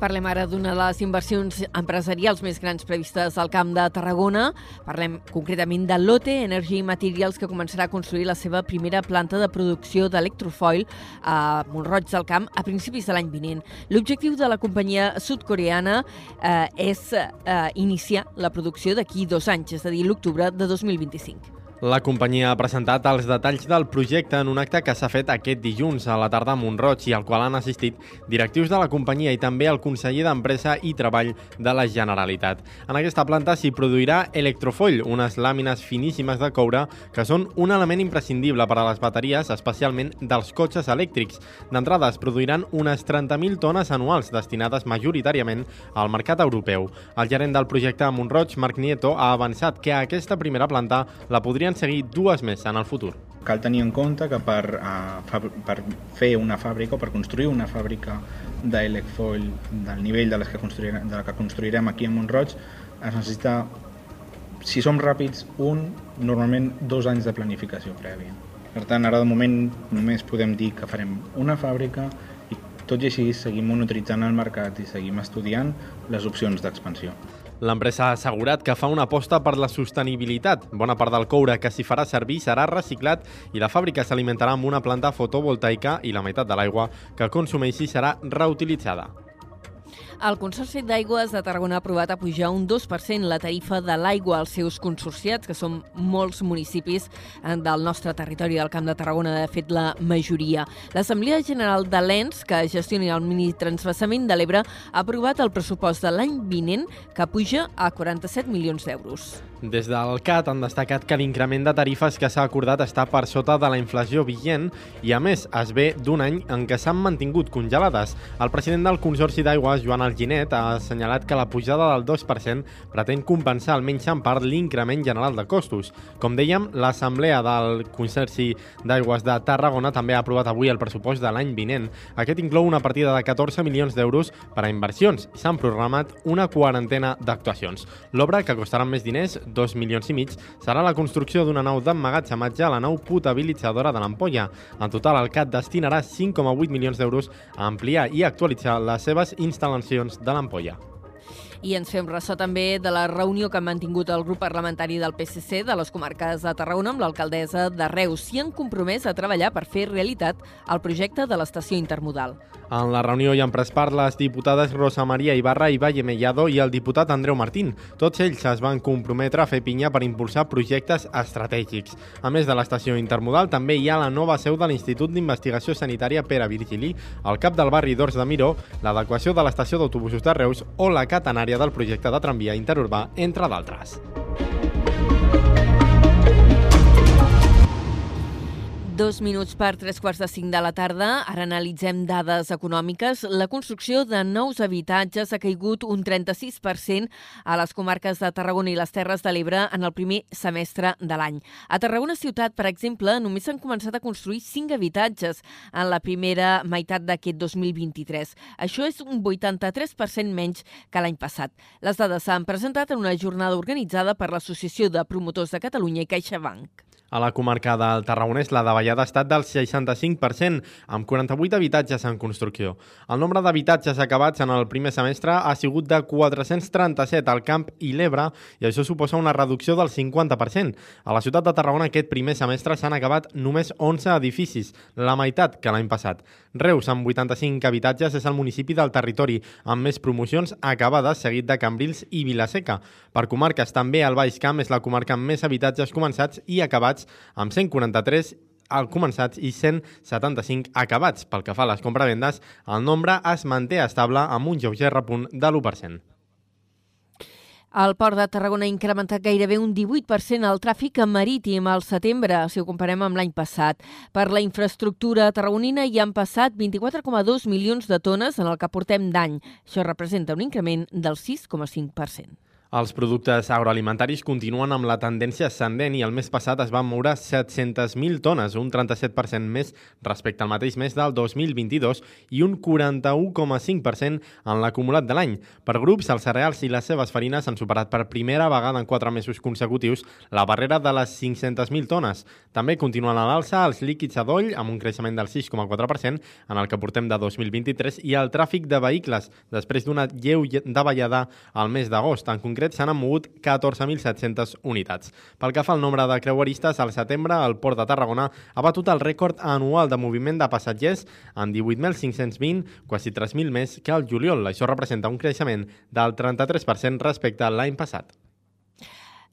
Parlem ara d'una de les inversions empresarials més grans previstes al Camp de Tarragona. Parlem concretament de Lotte Energy Materials, que començarà a construir la seva primera planta de producció d'electrofoil a Montroig del Camp a principis de l'any vinent. L'objectiu de la companyia sudcoreana eh, és eh, iniciar la producció d'aquí dos anys, és a dir, l'octubre de 2025.
La companyia ha presentat els detalls del projecte en un acte que s'ha fet aquest dilluns a la tarda a Montroig i al qual han assistit directius de la companyia i també el conseller d'Empresa i Treball de la Generalitat. En aquesta planta s'hi produirà electrofoll, unes làmines finíssimes de coure que són un element imprescindible per a les bateries, especialment dels cotxes elèctrics. D'entrada es produiran unes 30.000 tones anuals destinades majoritàriament al mercat europeu. El gerent del projecte a Montroig, Marc Nieto, ha avançat que aquesta primera planta la podrien podrien seguir dues més en el futur.
Cal tenir en compte que per, uh, per fer una fàbrica o per construir una fàbrica d'Elecfoil del nivell de, les que construirem, de la que construirem aquí a Montroig es necessita, si som ràpids, un, normalment dos anys de planificació prèvia. Per tant, ara de moment només podem dir que farem una fàbrica i tot i així seguim monitoritzant el mercat i seguim estudiant les opcions d'expansió.
L'empresa ha assegurat que fa una aposta per la sostenibilitat. Bona part del coure que s'hi farà servir serà reciclat i la fàbrica s'alimentarà amb una planta fotovoltaica i la meitat de l'aigua que consumeixi serà reutilitzada.
El Consorci d'Aigües de Tarragona ha aprovat a pujar un 2% la tarifa de l'aigua als seus consorciats, que són molts municipis eh, del nostre territori del Camp de Tarragona, de fet la majoria. L'Assemblea General de l'ENS, que gestioni el mini transvasament de l'Ebre, ha aprovat el pressupost de l'any vinent, que puja a 47 milions d'euros.
Des del CAT han destacat que l'increment de tarifes que s'ha acordat està per sota de la inflació vigent i, a més, es ve d'un any en què s'han mantingut congelades. El president del Consorci d'Aigües, Joan Alginet, ha assenyalat que la pujada del 2% pretén compensar almenys en part l'increment general de costos. Com dèiem, l'Assemblea del Consorci d'Aigües de Tarragona també ha aprovat avui el pressupost de l'any vinent. Aquest inclou una partida de 14 milions d'euros per a inversions i s'han programat una quarantena d'actuacions. L'obra, que costarà més diners, 2 milions i mig, serà la construcció d'una nau d'emmagatzematge a la nau potabilitzadora de l'Ampolla. En total, el CAT destinarà 5,8 milions d'euros a ampliar i actualitzar les seves instal·lacions de l'Ampolla.
I ens fem ressò també de la reunió que han mantingut el grup parlamentari del PSC de les comarques de Tarragona amb l'alcaldessa de Reus. S'hi han compromès a treballar per fer realitat el projecte de l'estació intermodal.
En la reunió hi han pres part les diputades Rosa Maria Ibarra i Valle Mellado i el diputat Andreu Martín. Tots ells es van comprometre a fer pinya per impulsar projectes estratègics. A més de l'estació intermodal, també hi ha la nova seu de l'Institut d'Investigació Sanitària Pere Virgili, el cap del barri d'Ors de Miró, l'adequació de l'estació d'autobusos de Reus o la catenària del projecte de tramvia interurbà, entre d'altres.
Dos minuts per tres quarts de cinc de la tarda. Ara analitzem dades econòmiques. La construcció de nous habitatges ha caigut un 36% a les comarques de Tarragona i les Terres de l'Ebre en el primer semestre de l'any. A Tarragona ciutat, per exemple, només s'han començat a construir cinc habitatges en la primera meitat d'aquest 2023. Això és un 83% menys que l'any passat. Les dades s'han presentat en una jornada organitzada per l'Associació de Promotors de Catalunya i CaixaBank.
A la comarca del Tarragonès, la davallada ha estat del 65%, amb 48 habitatges en construcció. El nombre d'habitatges acabats en el primer semestre ha sigut de 437 al Camp i l'Ebre, i això suposa una reducció del 50%. A la ciutat de Tarragona aquest primer semestre s'han acabat només 11 edificis, la meitat que l'any passat. Reus, amb 85 habitatges, és el municipi del territori amb més promocions acabades, seguit de Cambrils i Vilaseca. Per comarques, també el Baix Camp és la comarca amb més habitatges començats i acabats amb 143 al començats i 175 acabats. Pel que fa a les compravendes, el nombre es manté estable amb un lleuger repunt de l'1%.
El port de Tarragona ha incrementat gairebé un 18% el tràfic marítim al setembre, si ho comparem amb l'any passat. Per la infraestructura tarragonina hi han passat 24,2 milions de tones en el que portem d'any. Això representa un increment del 6,5%.
Els productes agroalimentaris continuen amb la tendència ascendent i el mes passat es van moure 700.000 tones, un 37% més respecte al mateix mes del 2022 i un 41,5% en l'acumulat de l'any. Per grups, els cereals i les seves farines han superat per primera vegada en 4 mesos consecutius la barrera de les 500.000 tones. També continuen a l'alça els líquids a doll amb un creixement del 6,4% en el que portem de 2023 i el tràfic de vehicles després d'una lleu davallada al mes d'agost. En concret, concret s'han mogut 14.700 unitats. Pel que fa al nombre de creueristes, al setembre el Port de Tarragona ha batut el rècord anual de moviment de passatgers en 18.520, quasi 3.000 més que el juliol. Això representa un creixement del 33% respecte a l'any passat.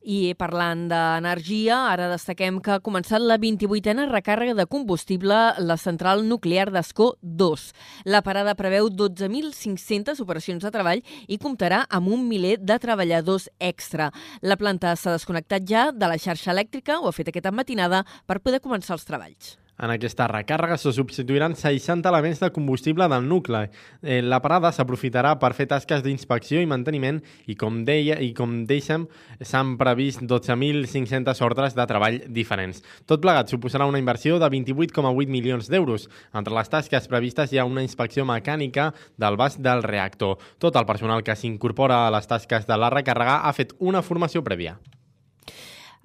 I parlant d'energia, ara destaquem que ha començat la 28a recàrrega de combustible la central nuclear d'Escó 2. La parada preveu 12.500 operacions de treball i comptarà amb un miler de treballadors extra. La planta s'ha desconnectat ja de la xarxa elèctrica, ho ha fet aquesta matinada, per poder començar els treballs.
En aquesta recàrrega se substituiran 60 elements de combustible del nucle. Eh, la parada s'aprofitarà per fer tasques d'inspecció i manteniment i, com deia i com deixem, s'han previst 12.500 ordres de treball diferents. Tot plegat suposarà una inversió de 28,8 milions d'euros. Entre les tasques previstes hi ha una inspecció mecànica del bas del reactor. Tot el personal que s'incorpora a les tasques de la recàrrega ha fet una formació prèvia.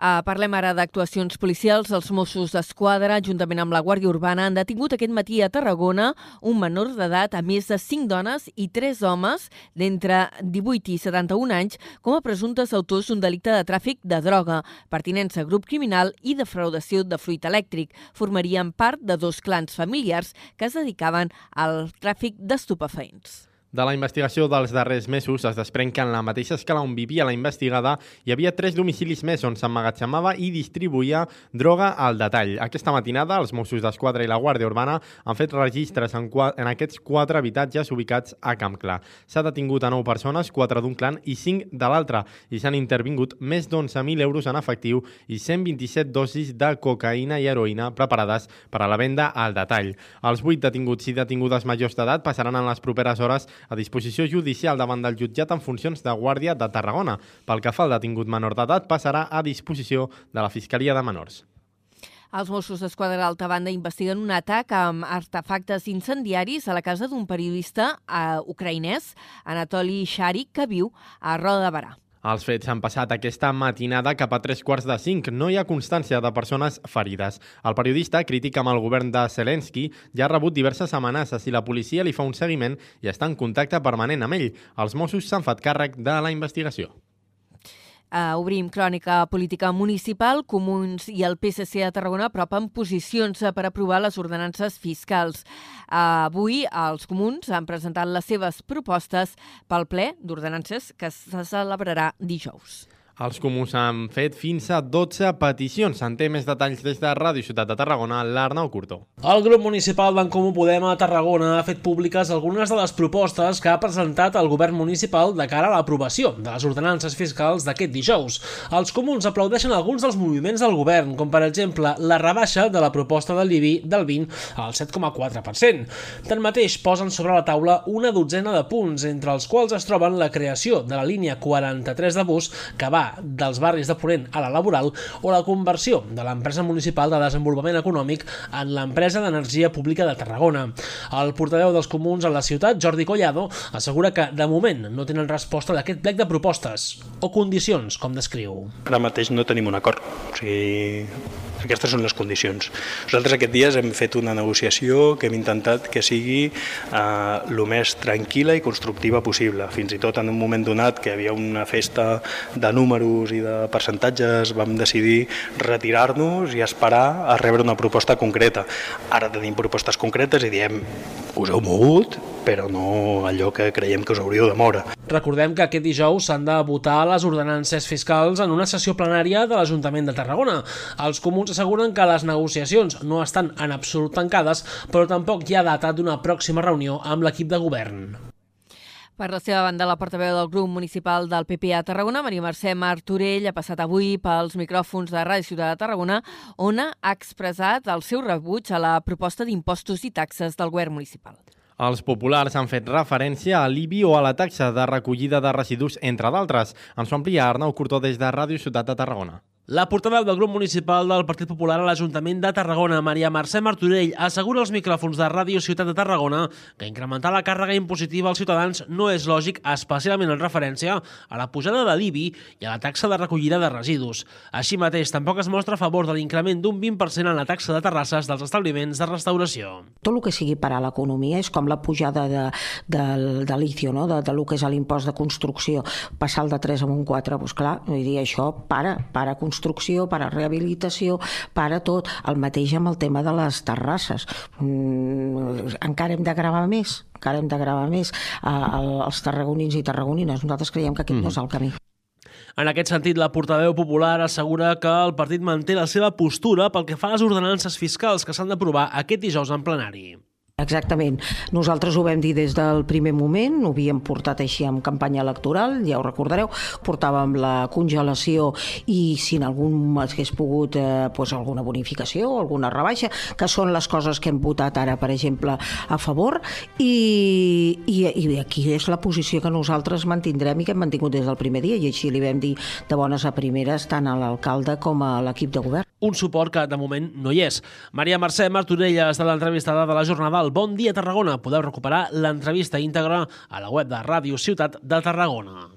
Uh, parlem ara d'actuacions policials. Els Mossos d'Esquadra, juntament amb la Guàrdia Urbana, han detingut aquest matí a Tarragona un menor d'edat a més de 5 dones i 3 homes d'entre 18 i 71 anys com a presumptes autors d'un delicte de tràfic de droga, pertinença a grup criminal i defraudació de fruit elèctric. Formarien part de dos clans familiars que es dedicaven al tràfic d'estupefaents.
De la investigació dels darrers mesos es desprèn que en la mateixa escala on vivia la investigada hi havia tres domicilis més on s'emmagatzemava i distribuïa droga al detall. Aquesta matinada els Mossos d'Esquadra i la Guàrdia Urbana han fet registres en, en aquests quatre habitatges ubicats a Camp Clar. S'ha detingut a nou persones, quatre d'un clan i cinc de l'altre, i s'han intervingut més d'11.000 euros en efectiu i 127 dosis de cocaïna i heroïna preparades per a la venda al detall. Els vuit detinguts i detingudes majors d'edat passaran en les properes hores a disposició judicial davant del jutjat en funcions de Guàrdia de Tarragona. Pel que fa al detingut menor d'edat, passarà a disposició de la Fiscalia de Menors.
Els Mossos d'Esquadra d'alta banda investiguen un atac amb artefactes incendiaris a la casa d'un periodista uh, ucraïnès, Anatoly Sharik, que viu a Roda de Barà.
Els fets han passat aquesta matinada cap a tres quarts de cinc. No hi ha constància de persones ferides. El periodista critica amb el govern de Zelensky ja ha rebut diverses amenaces i la policia li fa un seguiment i està en contacte permanent amb ell. Els Mossos s'han fet càrrec de la investigació.
Uh, obrim crònica política municipal. Comuns i el PSC a Tarragona apropen posicions uh, per aprovar les ordenances fiscals. Uh, avui els comuns han presentat les seves propostes pel ple d'ordenances que se celebrarà dijous.
Els comuns han fet fins a 12 peticions. En té més detalls des de Ràdio Ciutat de Tarragona, l'Arnau Curtó.
El grup municipal d'en Comú Podem a Tarragona ha fet públiques algunes de les propostes que ha presentat el govern municipal de cara a l'aprovació de les ordenances fiscals d'aquest dijous. Els comuns aplaudeixen alguns dels moviments del govern, com per exemple la rebaixa de la proposta de l'IBI del 20 al 7,4%. Tanmateix, posen sobre la taula una dotzena de punts, entre els quals es troben la creació de la línia 43 de bus que va dels barris de Forent a la laboral o la conversió de l'empresa municipal de desenvolupament econòmic en l'empresa d'energia pública de Tarragona. El portaveu dels comuns a la ciutat, Jordi Collado, assegura que de moment no tenen resposta d'aquest plec de propostes o condicions, com descriu.
Ara mateix no tenim un acord. O sigui, aquestes són les condicions. Nosaltres aquest dies hem fet una negociació que hem intentat que sigui eh, més tranquil·la i constructiva possible. Fins i tot en un moment donat que hi havia una festa de números i de percentatges vam decidir retirar-nos i esperar a rebre una proposta concreta. Ara tenim propostes concretes i diem us heu mogut, però no allò que creiem que us hauríeu de moure.
Recordem que aquest dijous s'han de votar les ordenances fiscals en una sessió plenària de l'Ajuntament de Tarragona. Els comuns asseguren que les negociacions no estan en absolut tancades, però tampoc hi ha data d'una pròxima reunió amb l'equip de govern.
Per la seva banda, la portaveu del grup municipal del PP a Tarragona, Maria Mercè Martorell, ha passat avui pels micròfons de Ràdio Ciutat de Tarragona, on ha expressat el seu rebuig a la proposta d'impostos i taxes del govern municipal.
Els populars han fet referència a l'IBI o a la taxa de recollida de residus, entre d'altres. Ens ho amplia Arnau Curtó des de Ràdio Ciutat de Tarragona.
La portaveu del grup municipal del Partit Popular a l'Ajuntament de Tarragona, Maria Mercè Martorell, assegura als micròfons de Ràdio Ciutat de Tarragona que incrementar la càrrega impositiva als ciutadans no és lògic, especialment en referència a la pujada de l'IBI i a la taxa de recollida de residus. Així mateix, tampoc es mostra a favor de l'increment d'un 20% en la taxa de terrasses dels establiments de restauració.
Tot el que sigui parar l'economia és com la pujada de, de, de l'ICIO, no? de, de lo que és l'impost de construcció, passar el de 3 a un 4, doncs clar, vull dir, això para, para construcció construcció, per a rehabilitació, per a tot. El mateix amb el tema de les terrasses. Mm, encara hem de gravar més, encara hem de gravar més uh, els tarragonins i tarragonines. Nosaltres creiem que aquest mm. no és el camí.
En aquest sentit, la portaveu popular assegura que el partit manté la seva postura pel que fa a les ordenances fiscals que s'han d'aprovar aquest dijous en plenari.
Exactament. Nosaltres ho vam dir des del primer moment, ho havíem portat així en campanya electoral, ja ho recordareu, portàvem la congelació i si en algun hagués pogut eh, pues, alguna bonificació o alguna rebaixa, que són les coses que hem votat ara, per exemple, a favor, i, i, i aquí és la posició que nosaltres mantindrem i que hem mantingut des del primer dia, i així li vam dir de bones a primeres tant a l'alcalde com a l'equip de govern.
Un suport que de moment no hi és. Maria Mercè Martorelles, de l'entrevistada de la jornada al Bon Dia Tarragona. Podeu recuperar l'entrevista íntegra a la web de Ràdio Ciutat de Tarragona.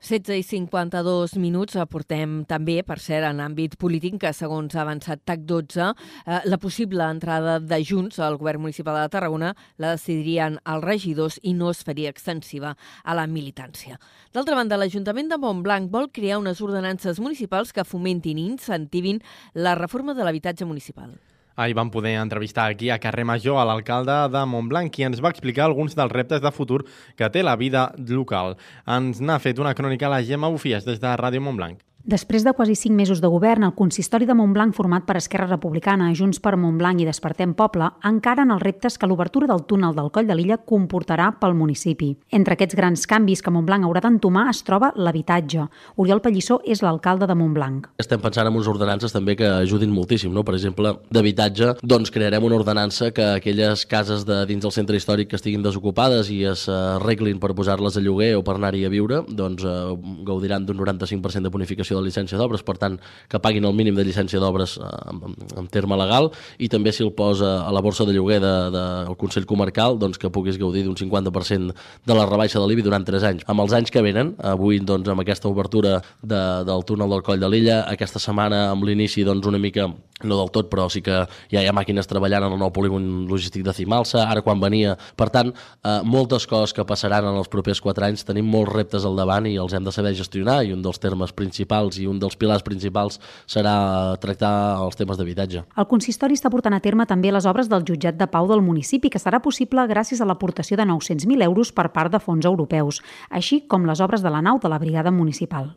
16 i 52 minuts aportem també, per cert, en àmbit polític, que segons ha avançat TAC12, eh, la possible entrada de Junts al govern municipal de Tarragona la decidirien els regidors i no es faria extensiva a la militància. D'altra banda, l'Ajuntament de Montblanc vol crear unes ordenances municipals que fomentin i incentivin la reforma de l'habitatge municipal.
Ahir vam poder entrevistar aquí a Carrer Major a l'alcalde de Montblanc qui ens va explicar alguns dels reptes de futur que té la vida local. Ens n'ha fet una crònica la Gemma Bufies des de Ràdio Montblanc.
Després de quasi cinc mesos de govern, el consistori de Montblanc, format per Esquerra Republicana, Junts per Montblanc i Despertem Poble, encara en els reptes que l'obertura del túnel del Coll de l'Illa comportarà pel municipi. Entre aquests grans canvis que Montblanc haurà d'entomar es troba l'habitatge. Oriol Pallissó és l'alcalde de Montblanc.
Estem pensant en unes ordenances també que ajudin moltíssim. No? Per exemple, d'habitatge, doncs crearem una ordenança que aquelles cases de dins del centre històric que estiguin desocupades i es arreglin per posar-les a lloguer o per anar-hi a viure, doncs eh, gaudiran d'un 95% de bonificació renovació de llicència d'obres, per tant, que paguin el mínim de llicència d'obres eh, en, en terme legal, i també si el posa a la borsa de lloguer del de, de, Consell Comarcal, doncs que puguis gaudir d'un 50% de la rebaixa de l'IBI durant 3 anys. Amb els anys que venen, avui doncs, amb aquesta obertura de, del túnel del Coll de l'Illa, aquesta setmana amb l'inici doncs, una mica no del tot, però sí que ja hi ha màquines treballant en el nou polígon logístic de Cimalsa, ara quan venia. Per tant, eh, moltes coses que passaran en els propers quatre anys, tenim molts reptes al davant i els hem de saber gestionar i un dels termes principals i un dels pilars principals serà tractar els temes d'habitatge.
El consistori està portant a terme també les obres del jutjat de Pau del municipi, que serà possible gràcies a l'aportació de 900.000 euros per part de fons europeus, així com les obres de la nau de la brigada municipal.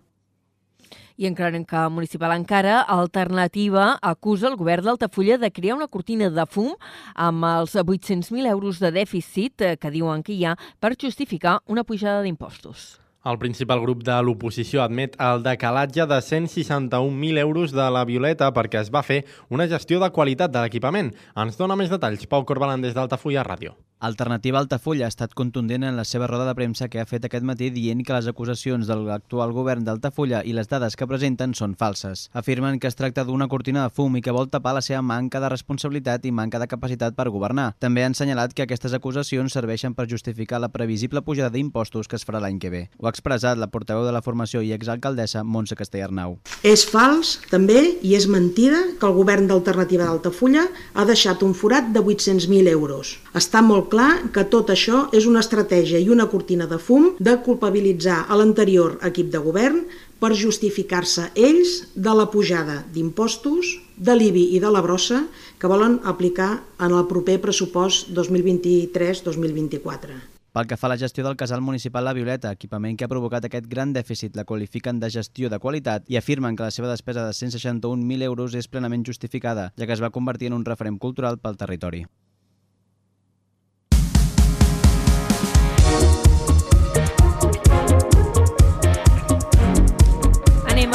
I en crònica municipal encara, Alternativa acusa el govern d'Altafulla de crear una cortina de fum amb els 800.000 euros de dèficit eh, que diuen que hi ha per justificar una pujada d'impostos.
El principal grup de l'oposició admet el decalatge de 161.000 euros de la Violeta perquè es va fer una gestió de qualitat de l'equipament. Ens dona més detalls Pau Corbalan des d'Altafulla Ràdio.
Alternativa Altafulla ha estat contundent en la seva roda de premsa que ha fet aquest matí dient que les acusacions de l'actual govern d'Altafulla i les dades que presenten són falses. Afirmen que es tracta d'una cortina de fum i que vol tapar la seva manca de responsabilitat i manca de capacitat per governar. També han assenyalat que aquestes acusacions serveixen per justificar la previsible pujada d'impostos que es farà l'any que ve. Ho ha expressat la portaveu de la formació i exalcaldessa Montse Castellarnau.
És fals, també, i és mentida que el govern d'Alternativa d'Altafulla ha deixat un forat de 800.000 euros. Està molt clar que tot això és una estratègia i una cortina de fum de culpabilitzar a l'anterior equip de govern per justificar-se ells de la pujada d'impostos, de l'IBI i de la brossa que volen aplicar en el proper pressupost 2023-2024.
Pel que fa a la gestió del casal municipal La Violeta, equipament que ha provocat aquest gran dèficit, la qualifiquen de gestió de qualitat i afirmen que la seva despesa de 161.000 euros és plenament justificada, ja que es va convertir en un referent cultural pel territori.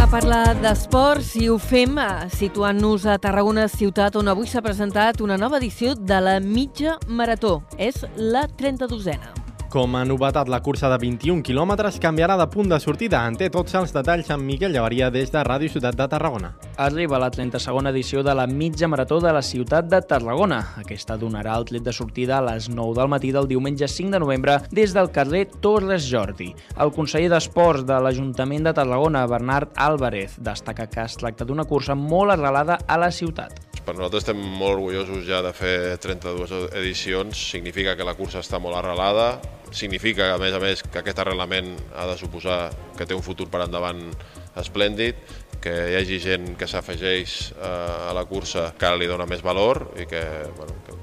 Anem a parlar d'esports i ho fem eh, situant-nos a Tarragona ciutat on avui s'ha presentat una nova edició de la mitja marató. És la 32a.
Com a novetat, la cursa de 21 quilòmetres canviarà de punt de sortida. En té tots els detalls amb Miquel Llavaria des de Ràdio Ciutat de Tarragona.
Arriba la 32a edició de la mitja marató de la ciutat de Tarragona. Aquesta donarà el tret de sortida a les 9 del matí del diumenge 5 de novembre des del carrer Torres Jordi. El conseller d'Esports de l'Ajuntament de Tarragona, Bernard Álvarez, destaca que es tracta d'una cursa molt arrelada a la ciutat.
Per nosaltres estem molt orgullosos ja de fer 32 edicions, significa que la cursa està molt arrelada, significa, a més a més, que aquest arrelament ha de suposar que té un futur per endavant esplèndid, que hi hagi gent que s'afegeix a la cursa que ara li dona més valor i que, bueno, que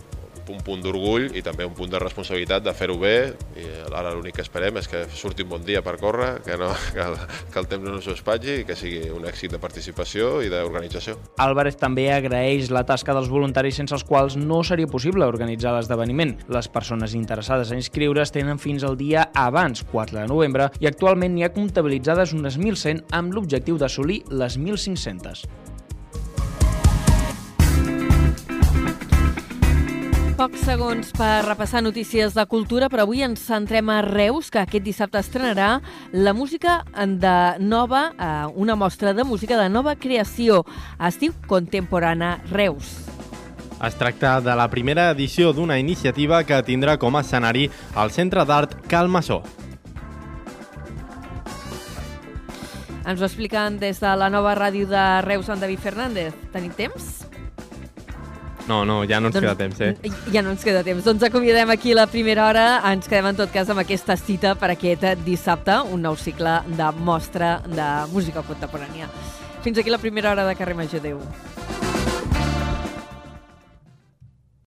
un punt d'orgull i també un punt de responsabilitat de fer-ho bé i ara l'únic que esperem és que surti un bon dia per córrer, que, no, que, el, que el temps no s'ho espatlli i que sigui un èxit de participació i d'organització.
Álvarez també agraeix la tasca dels voluntaris sense els quals no seria possible organitzar l'esdeveniment. Les persones interessades a inscriure's tenen fins al dia abans, 4 de novembre, i actualment n'hi ha comptabilitzades unes 1.100 amb l'objectiu d'assolir les 1.500.
Pocs segons per repassar notícies de cultura, però avui ens centrem a Reus, que aquest dissabte estrenarà la música de nova, eh, una mostra de música de nova creació. Es diu Contemporana Reus.
Es tracta de la primera edició d'una iniciativa que tindrà com a escenari el Centre d'Art Calmassó.
Ens ho expliquen des de la nova ràdio de Reus, en David Fernández. Tenim temps?
No, no, ja no ens
doncs,
queda temps, eh?
Ja no ens queda temps. Doncs acomiadem aquí la primera hora. Ens quedem en tot cas amb aquesta cita per aquest dissabte, un nou cicle de mostra de música contemporània. Fins aquí la primera hora de Carrer Major. Adéu.